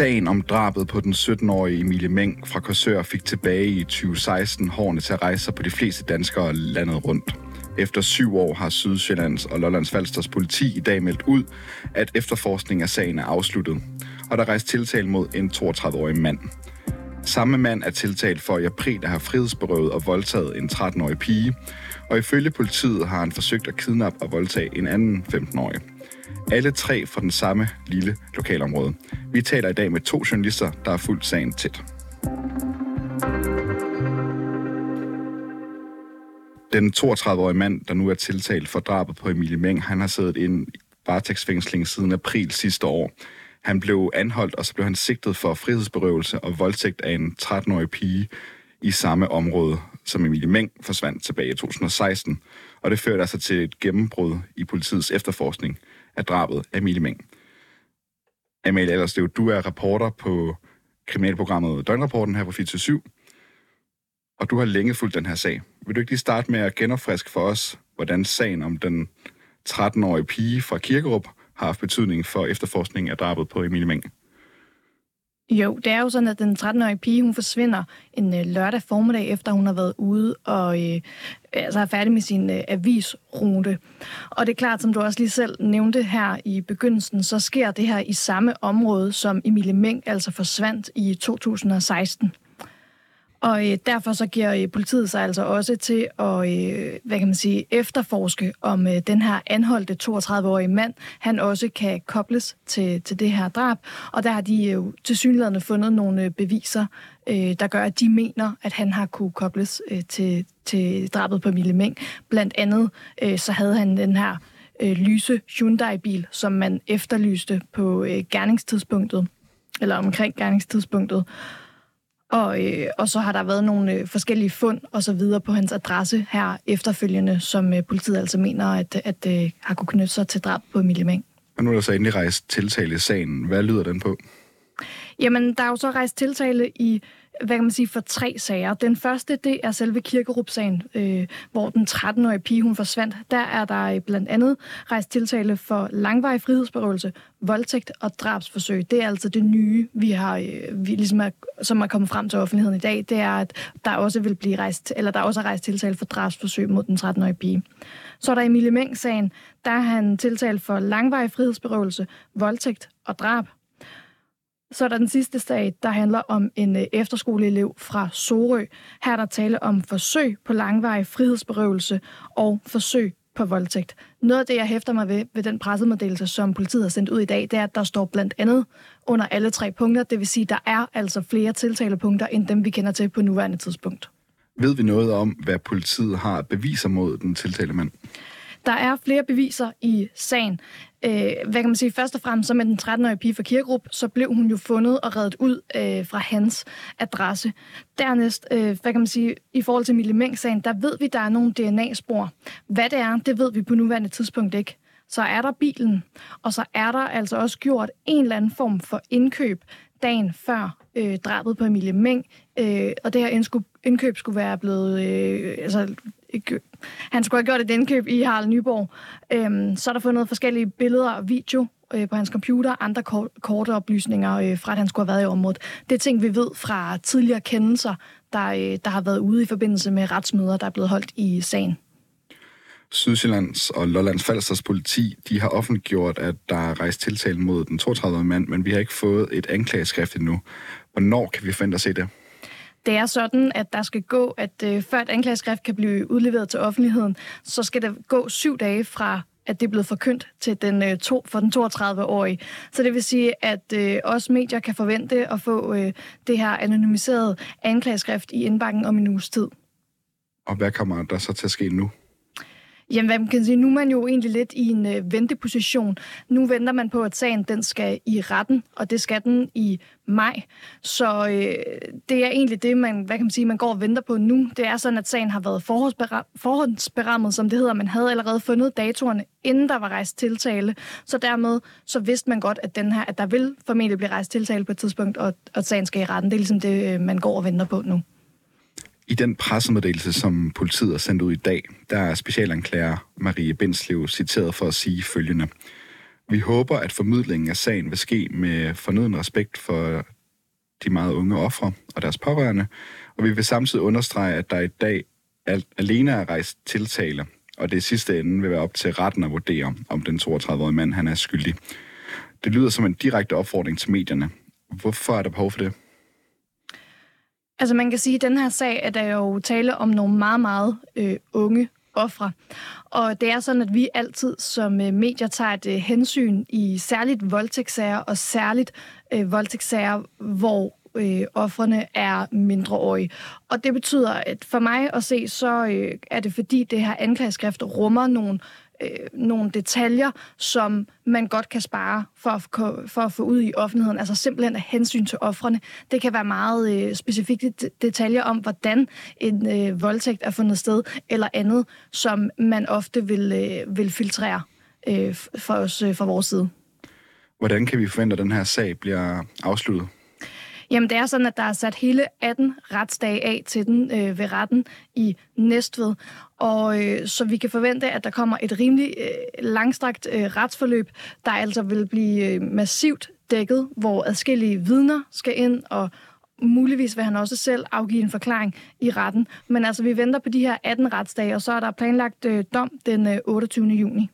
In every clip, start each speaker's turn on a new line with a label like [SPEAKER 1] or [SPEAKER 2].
[SPEAKER 1] Sagen om drabet på den 17-årige Emilie Meng fra Korsør fik tilbage i 2016 hårene til at rejse sig på de fleste danskere landet rundt. Efter syv år har Sydsjællands og Lollands Falsters politi i dag meldt ud, at efterforskningen af sagen er afsluttet, og der rejst tiltale mod en 32-årig mand. Samme mand er tiltalt for i april at have frihedsberøvet og voldtaget en 13-årig pige, og ifølge politiet har han forsøgt at kidnappe og voldtage en anden 15-årig. Alle tre fra den samme lille lokalområde. Vi taler i dag med to journalister, der har fulgt sagen tæt. Den 32-årige mand, der nu er tiltalt for drabet på Emilie Meng, han har siddet i varetægtsfængsling siden april sidste år. Han blev anholdt, og så blev han sigtet for frihedsberøvelse og voldtægt af en 13-årig pige i samme område, som Emilie Meng forsvandt tilbage i 2016. Og det førte altså til et gennembrud i politiets efterforskning af drabet af Emilie Meng. Amalie Allerslev, du er reporter på kriminalprogrammet Døgnrapporten her på 7, og du har længe fulgt den her sag. Vil du ikke lige starte med at genopfriske for os, hvordan sagen om den 13-årige pige fra Kirkerup har haft betydning for efterforskningen af drabet på Emilie Meng?
[SPEAKER 2] Jo, det er jo sådan, at den 13-årige pige, hun forsvinder en øh, lørdag formiddag, efter hun har været ude og øh, altså er færdig med sin øh, avisrute. Og det er klart, som du også lige selv nævnte her i begyndelsen, så sker det her i samme område, som Emilie Meng altså forsvandt i 2016. Og øh, derfor så giver øh, politiet sig altså også til at, øh, hvad kan man sige, efterforske, om øh, den her anholdte 32-årige mand, han også kan kobles til, til det her drab. Og der har de jo øh, til synligheden fundet nogle øh, beviser, øh, der gør, at de mener, at han har kunne kobles øh, til, til drabet på Mille Meng. Blandt andet øh, så havde han den her øh, lyse Hyundai-bil, som man efterlyste på øh, gerningstidspunktet, eller omkring gerningstidspunktet. Og, øh, og så har der været nogle øh, forskellige fund og så videre på hans adresse her efterfølgende, som øh, politiet altså mener, at, at øh, har kunne knytte sig til drab på Emilie Meng.
[SPEAKER 1] Og nu er der så endelig rejst tiltale i sagen. Hvad lyder den på?
[SPEAKER 2] Jamen, der er jo så rejst tiltale i hvad kan man sige, for tre sager. Den første, det er selve Kirkerup-sagen, øh, hvor den 13-årige pige, hun forsvandt. Der er der øh, blandt andet rejst tiltale for langvarig frihedsberøvelse, voldtægt og drabsforsøg. Det er altså det nye, vi har, øh, vi ligesom er, som er kommet frem til offentligheden i dag. Det er, at der også vil blive rejst, eller der er også er rejst tiltale for drabsforsøg mod den 13-årige pige. Så er der Emilie Meng-sagen. Der er han tiltalt for langvarig frihedsberøvelse, voldtægt og drab. Så er der den sidste sag, der handler om en øh, efterskoleelev fra Sorø. Her er der tale om forsøg på langvarig frihedsberøvelse og forsøg på voldtægt. Noget af det, jeg hæfter mig ved, ved den pressemeddelelse, som politiet har sendt ud i dag, det er, at der står blandt andet under alle tre punkter. Det vil sige, at der er altså flere tiltalepunkter, end dem vi kender til på nuværende tidspunkt.
[SPEAKER 1] Ved vi noget om, hvad politiet har beviser mod den tiltalte mand?
[SPEAKER 2] Der er flere beviser i sagen. Øh, hvad kan man sige? Først og fremmest, så med den 13-årige pige fra Kirkerup, så blev hun jo fundet og reddet ud øh, fra hans adresse. Dernæst, øh, hvad kan man sige, i forhold til Mille Meng-sagen, der ved vi, der er nogle DNA-spor. Hvad det er, det ved vi på nuværende tidspunkt ikke. Så er der bilen, og så er der altså også gjort en eller anden form for indkøb dagen før øh, drabet på Emilie Meng, øh, og det her indkøb skulle være blevet øh, altså, han skulle have gjort et indkøb i Harald Nyborg. Øhm, så er der fundet forskellige billeder og video øh, på hans computer, andre kort, korte oplysninger øh, fra, at han skulle have været i området. Det er ting, vi ved fra tidligere kendelser, der, øh, der har været ude i forbindelse med retsmøder, der er blevet holdt i sagen.
[SPEAKER 1] Sydsjællands og Lollands Falsters politi, de har offentliggjort, at der er rejst tiltale mod den 32. mand, men vi har ikke fået et anklageskrift endnu. Hvornår kan vi forvente at se det?
[SPEAKER 2] Det er sådan, at der skal gå, at øh, før et anklageskrift kan blive udleveret til offentligheden, så skal der gå syv dage fra at det er blevet forkyndt til den, øh, to, for den 32-årige. Så det vil sige, at øh, også medier kan forvente at få øh, det her anonymiserede anklageskrift i indbakken om en uges tid.
[SPEAKER 1] Og hvad kommer der så til at ske nu?
[SPEAKER 2] Jamen, hvad man kan sige, nu er man jo egentlig lidt i en øh, venteposition. Nu venter man på, at sagen den skal i retten, og det skal den i maj. Så øh, det er egentlig det, man, hvad kan man sige, man går og venter på nu. Det er sådan, at sagen har været forhåndsberammet, som det hedder. Man havde allerede fundet datorerne, inden der var rejst tiltale. Så dermed så vidste man godt, at, den her, at der vil formentlig blive rejst tiltale på et tidspunkt, og, og at sagen skal i retten. Det er ligesom det, øh, man går og venter på nu.
[SPEAKER 1] I den pressemeddelelse, som politiet har sendt ud i dag, der er specialanklager Marie Bindslev citeret for at sige følgende. Vi håber, at formidlingen af sagen vil ske med fornøden respekt for de meget unge ofre og deres pårørende, og vi vil samtidig understrege, at der i dag alene er rejst tiltale, og det i sidste ende vil være op til retten at vurdere, om den 32-årige mand han er skyldig. Det lyder som en direkte opfordring til medierne. Hvorfor er der behov for det?
[SPEAKER 2] Altså man kan sige, at den her sag er der jo tale om nogle meget, meget øh, unge ofre. Og det er sådan, at vi altid som øh, medier tager et øh, hensyn i særligt voldtægtssager og særligt øh, voldtægtssager, hvor øh, offerne er mindreårige. Og det betyder, at for mig at se, så øh, er det fordi, det her anklageskrift rummer nogle øh, nogle detaljer, som man godt kan spare for at, for at få ud i offentligheden. Altså simpelthen af hensyn til offrene. Det kan være meget øh, specifikke detaljer om, hvordan en øh, voldtægt er fundet sted, eller andet, som man ofte vil, øh, vil filtrere øh, for os øh, fra vores side.
[SPEAKER 1] Hvordan kan vi forvente, at den her sag bliver afsluttet?
[SPEAKER 2] Jamen, det er sådan, at der er sat hele 18 retsdage af til den øh, ved retten i Næstved. Og øh, så vi kan forvente, at der kommer et rimelig øh, langstrakt øh, retsforløb, der altså vil blive øh, massivt dækket, hvor adskillige vidner skal ind, og muligvis vil han også selv afgive en forklaring i retten. Men altså, vi venter på de her 18 retsdage, og så er der planlagt øh, dom den øh, 28. juni.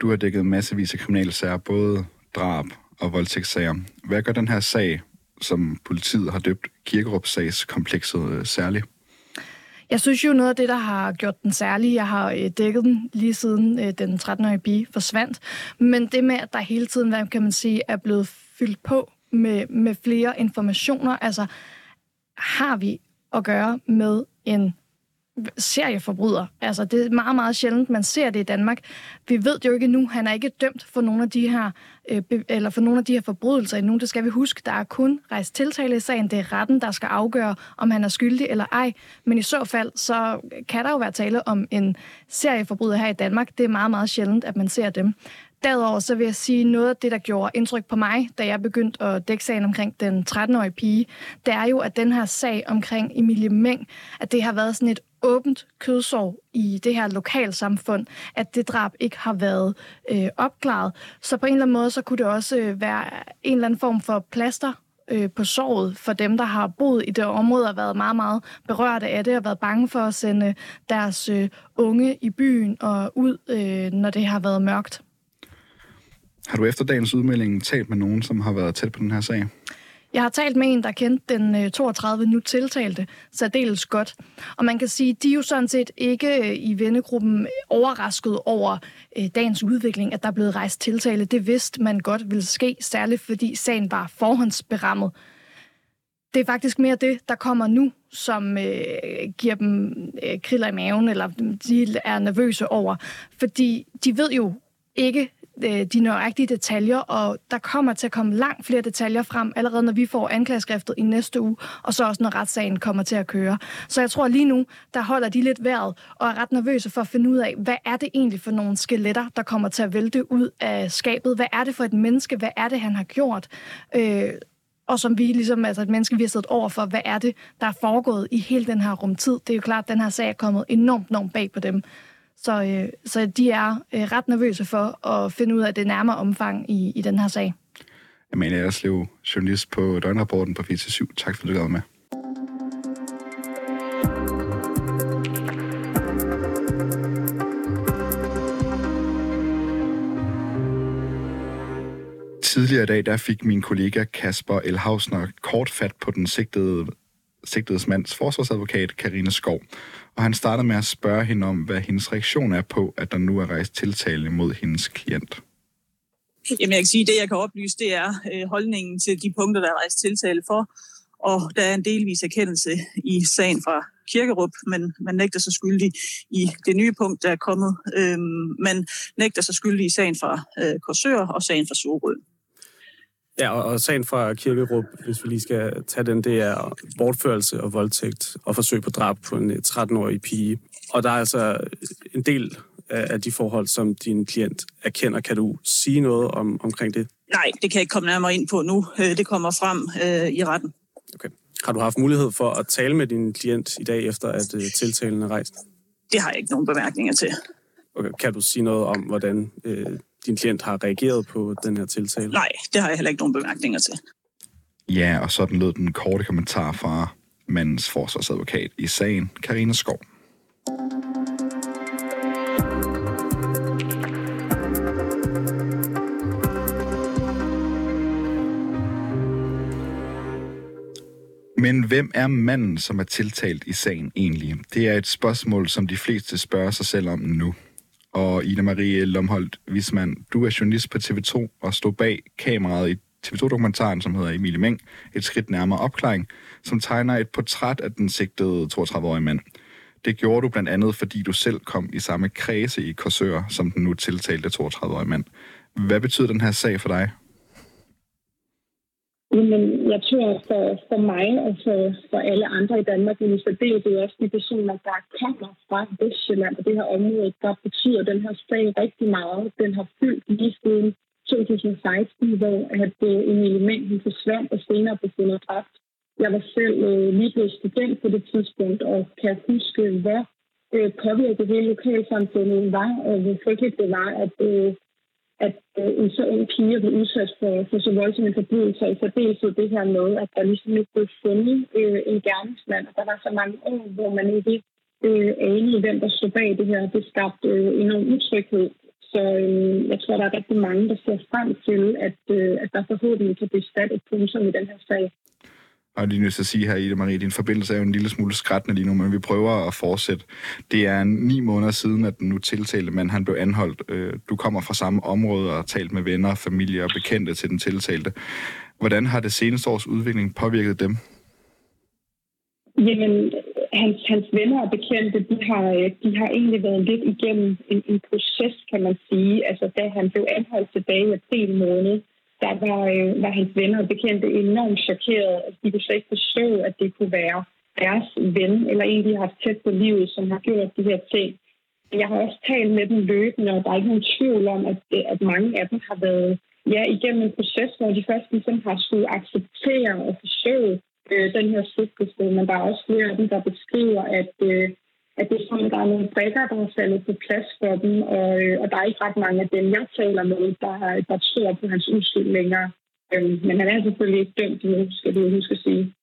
[SPEAKER 1] Du har dækket massevis af kriminelle sager, både drab og voldtægtssager. Hvad gør den her sag som politiet har døbt Kirkerup-sagskomplekset øh.
[SPEAKER 2] Jeg synes jo, noget af det, der har gjort den særlig, jeg har øh, dækket den lige siden øh, den 13-årige pige forsvandt, men det med, at der hele tiden, hvad kan man sige, er blevet fyldt på med, med flere informationer, altså har vi at gøre med en serieforbryder. Altså, det er meget, meget sjældent, man ser det i Danmark. Vi ved jo ikke nu, han er ikke dømt for nogle af de her, øh, eller for nogle af de her forbrydelser endnu. Det skal vi huske. Der er kun rejst tiltale i sagen. Det er retten, der skal afgøre, om han er skyldig eller ej. Men i så fald, så kan der jo være tale om en serieforbryder her i Danmark. Det er meget, meget sjældent, at man ser dem. Derudover så vil jeg sige, noget af det, der gjorde indtryk på mig, da jeg begyndte at dække sagen omkring den 13-årige pige, det er jo, at den her sag omkring Emilie Meng, at det har været sådan et åbent kødsår i det her lokalsamfund, at det drab ikke har været øh, opklaret. Så på en eller anden måde, så kunne det også øh, være en eller anden form for plaster øh, på såret for dem, der har boet i det område og været meget, meget berørte af det og været bange for at sende øh, deres øh, unge i byen og ud, øh, når det har været mørkt.
[SPEAKER 1] Har du efter dagens udmelding talt med nogen, som har været tæt på den her sag?
[SPEAKER 2] Jeg har talt med en, der kendte den øh, 32 nu tiltalte særdeles godt. Og man kan sige, de er jo sådan set ikke øh, i vennegruppen overrasket over øh, dagens udvikling, at der er blevet rejst tiltale. Det vidste man godt ville ske, særligt fordi sagen var forhåndsberammet. Det er faktisk mere det, der kommer nu, som øh, giver dem øh, kriller i maven, eller de er nervøse over. Fordi de ved jo ikke Øh, de nøjagtige detaljer, og der kommer til at komme langt flere detaljer frem, allerede når vi får anklageskriftet i næste uge, og så også når retssagen kommer til at køre. Så jeg tror lige nu, der holder de lidt vejret, og er ret nervøse for at finde ud af, hvad er det egentlig for nogle skeletter, der kommer til at vælte ud af skabet? Hvad er det for et menneske? Hvad er det, han har gjort? Øh, og som vi ligesom, altså et menneske, vi har siddet over for, hvad er det, der er foregået i hele den her rumtid? Det er jo klart, at den her sag er kommet enormt, enormt bag på dem. Så, øh, så de er øh, ret nervøse for at finde ud af det nærmere omfang i, i den her sag.
[SPEAKER 1] Amalie Erslev, journalist på Døgnrapporten på 47. Tak for, at du gad med. Tidligere i dag der fik min kollega Kasper Elhausner kort fat på den sigtede sigtedes mands forsvarsadvokat, Karine Skov. Og han starter med at spørge hende om, hvad hendes reaktion er på, at der nu er rejst tiltale mod hendes klient.
[SPEAKER 3] Jamen, jeg kan sige, at det, jeg kan oplyse, det er øh, holdningen til de punkter, der er rejst tiltale for. Og der er en delvis erkendelse i sagen fra Kirkerup, men man nægter sig skyldig i det nye punkt, der er kommet. Øhm, man nægter sig skyldig i sagen fra øh, Korsør og sagen fra Sorø.
[SPEAKER 4] Ja, og, og sagen fra Kirkerup, hvis vi lige skal tage den, det er bortførelse og voldtægt og forsøg på drab på en 13-årig pige. Og der er altså en del af de forhold, som din klient erkender. Kan du sige noget om, omkring det?
[SPEAKER 3] Nej, det kan jeg ikke komme nærmere ind på nu. Øh, det kommer frem øh, i retten.
[SPEAKER 4] Okay. Har du haft mulighed for at tale med din klient i dag, efter at øh, tiltalen er rejst?
[SPEAKER 3] Det har jeg ikke nogen bemærkninger til.
[SPEAKER 4] Okay. Kan du sige noget om, hvordan øh, din klient har reageret på den her tiltale?
[SPEAKER 3] Nej, det har jeg heller ikke nogen bemærkninger til.
[SPEAKER 1] Ja, og sådan lød den korte kommentar fra mandens forsvarsadvokat i sagen, Karina Skov. Men hvem er manden, som er tiltalt i sagen egentlig? Det er et spørgsmål, som de fleste spørger sig selv om nu. Og Ida Marie Lomholdt Wisman, du er journalist på TV2 og stod bag kameraet i TV2-dokumentaren, som hedder Emilie Meng, et skridt nærmere opklaring, som tegner et portræt af den sigtede 32-årige mand. Det gjorde du blandt andet, fordi du selv kom i samme kredse i Korsør, som den nu tiltalte 32-årige mand. Hvad betyder den her sag for dig?
[SPEAKER 5] Jamen, jeg tror for, for mig og for, for alle andre i Danmark, men i særdeleshed også de personer, der kommer fra Vestjylland og det her område, der betyder den her sag rigtig meget. Den har fyldt lige siden 2016, hvor at en Emilie Mængden forsvandt og senere blev fundet dræbt. Jeg var selv øh, lige blevet student på det tidspunkt, og kan huske, hvor øh, påvirket hele lokalsamfundet var, og hvor frygteligt det var, at øh, at øh, en så ung pige blev udsat for, for så voldsomme forbrydelser, i særdeleshed det her med, at der ligesom ikke blev fundet øh, en gerningsmand, og der var så mange år, hvor man ikke øh, anede, hvem der stod bag det her. Det skabte øh, enorm utryghed. Så øh, jeg tror, der er rigtig mange, der ser frem til, at, øh, at der forhåbentlig kan blive sat et punktum i den her sag.
[SPEAKER 1] Og lige nødt til at sige her, Ida Marie, din forbindelse er jo en lille smule skrættende lige nu, men vi prøver at fortsætte. Det er ni måneder siden, at den nu tiltalte mand, han blev anholdt. Øh, du kommer fra samme område og har talt med venner, familie og bekendte til den tiltalte. Hvordan har det seneste års udvikling påvirket dem?
[SPEAKER 5] Jamen, hans, hans venner og bekendte, de har, de har egentlig været lidt igennem en, en proces, kan man sige. Altså, da han blev anholdt tilbage i april måned, der var, øh, var hans venner og bekendte enormt chokeret. Altså, de kunne slet ikke forstå, at det kunne være deres ven, eller en, de har haft tæt på livet, som har gjort de her ting. Jeg har også talt med dem løbende, og der er ikke nogen tvivl om, at, øh, at mange af dem har været ja, igennem en proces, hvor de først ligesom har skulle acceptere og forsøge øh, den her sigtelse, men der er også flere af dem, der beskriver, at, øh, at det er sådan, at der er nogle brækker, der er faldet på plads for dem, og, øh, og der er ikke ret mange af dem, jeg taler med, der, der tror på hans uskyld længere. Øhm, men han er selvfølgelig ikke dømt nu, skal du huske at sige.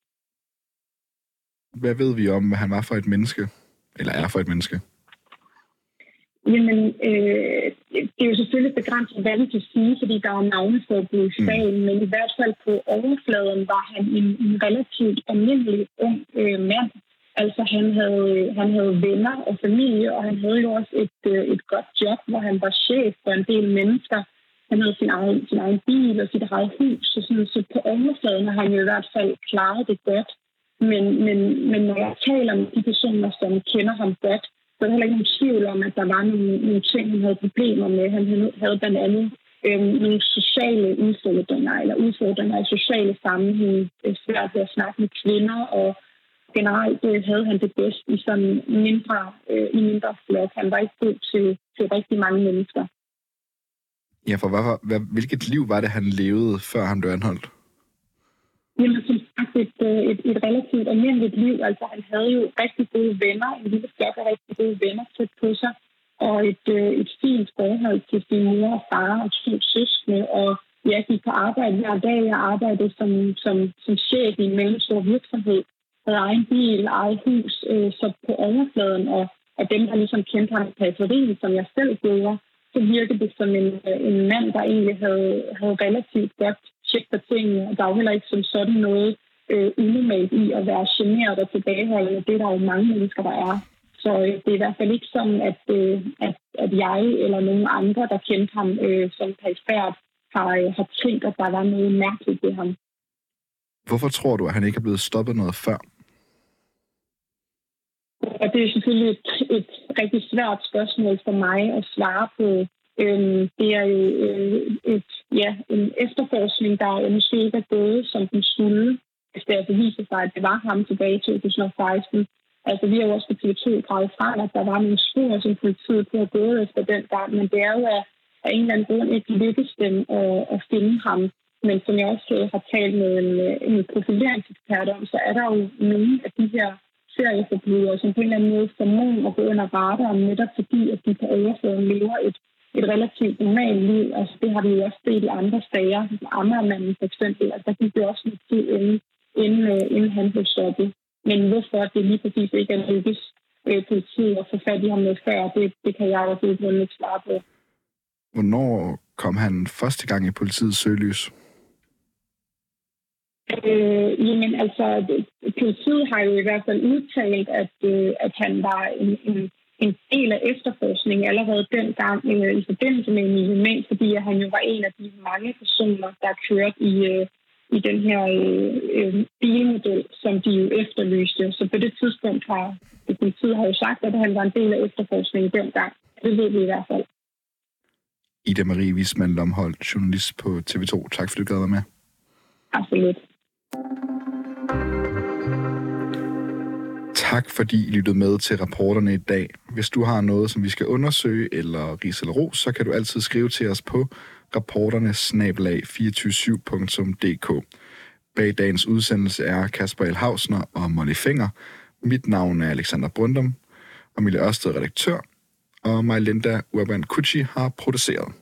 [SPEAKER 1] Hvad ved vi om, hvad han var for et menneske? Eller er for et menneske?
[SPEAKER 5] Jamen, øh, det er jo selvfølgelig begrænset, hvad vi kan sige, fordi der er navneforbud i sagen, mm. men i hvert fald på overfladen var han en, en relativt almindelig ung øh, mand, Altså han havde, han havde venner og familie, og han havde jo også et, øh, et godt job, hvor han var chef for en del mennesker. Han havde sin egen, sin egen bil og sit eget hus, så, sådan, så på overfladen har han jo i hvert fald klaret det godt. Men, men, men når jeg taler med de personer, som kender ham godt, så er der heller ikke nogen tvivl om, at der var nogle, nogle ting, han havde problemer med. Han havde blandt andet øhm, nogle sociale udfordringer, eller udfordringer i sociale sammenhæng, øh, svært ved at snakke med kvinder, og generelt øh, havde han det bedst i sådan mindre, øh, i mindre flok. Han var ikke god til, til rigtig mange mennesker.
[SPEAKER 1] Ja, for hvad, hvad, hvilket liv var det, han levede, før han blev anholdt?
[SPEAKER 5] Jamen, som sagt, et, øh, et, et relativt almindeligt liv. Altså, han havde jo rigtig gode venner, en lille flok af rigtig gode venner tæt på sig, og et, øh, et fint forhold til sin mor og far og to søskende, og jeg gik på arbejde hver dag. Jeg arbejdede som, som, som chef i en mellemstor virksomhed, havde egen bil, eget hus, øh, så på overfladen, og, og dem, der ligesom kendte ham i periferien, som jeg selv gjorde, så virkede det som en, øh, en mand, der egentlig havde, havde relativt godt tjek på tingene, og der er jo heller ikke som sådan noget øh, unormalt i at være generet og tilbageholdende. Det er der jo mange mennesker, der er. Så øh, det er i hvert fald ikke sådan, at, øh, at, at jeg eller nogen andre, der kendte ham øh, som perifært, har, øh, har tænkt, at der var noget mærkeligt ved ham.
[SPEAKER 1] Hvorfor tror du, at han ikke er blevet stoppet noget før?
[SPEAKER 5] Og det er selvfølgelig et, et rigtig svært spørgsmål for mig at svare på. Øhm, det er jo øh, et, ja, en efterforskning, der måske ikke er gået, som den skulle, hvis det altså viser sig, at det var ham tilbage i 2016. Altså, vi har jo også på TV2 gravet frem, at der var nogle spor, som politiet kunne have gået efter den gang, men det er jo af, af en eller anden grund ikke lykkedes dem at, at finde ham. Men som jeg også øh, har talt med en, øh, en profileringsekspert om, så er der jo nogle af de her serieforbrydere, som på en eller anden måde formår at gå under radaren, netop fordi, at de på overfladen lever et, et relativt normalt liv. Altså, det har vi jo også set i andre sager. Ammermanden for eksempel. Altså, der gik jo også lidt tid, inden, inden, øh, inden han blev stoppet. Men hvorfor det lige præcis ikke er lykkes øh, politiet at få fat i ham med før, det, det kan jeg også ikke svare på.
[SPEAKER 1] Hvornår kom han første gang i politiets søgelys?
[SPEAKER 5] Øh, jamen altså, politiet har jo i hvert fald udtalt, at, øh, at han var en, en, en del af efterforskningen allerede dengang øh, i forbindelse med Emilie Mæng, fordi at han jo var en af de mange personer, der kørte i, øh, i den her øh, øh, bilmodel, som de jo efterlyste. Så på det tidspunkt har politiet har jo sagt, at han var en del af efterforskningen dengang. Det ved vi i hvert fald.
[SPEAKER 1] Ida Marie Wisman Lomholdt, journalist på TV2. Tak fordi du gad være med.
[SPEAKER 5] Absolut.
[SPEAKER 1] Tak fordi I lyttede med til rapporterne i dag. Hvis du har noget, som vi skal undersøge eller ris eller ros, så kan du altid skrive til os på rapporterne-247.dk. Bag dagens udsendelse er Kasper El Hausner og Molly Finger. Mit navn er Alexander Brundum, og Mille Ørsted redaktør, og Majlinda Urban Kutschi har produceret.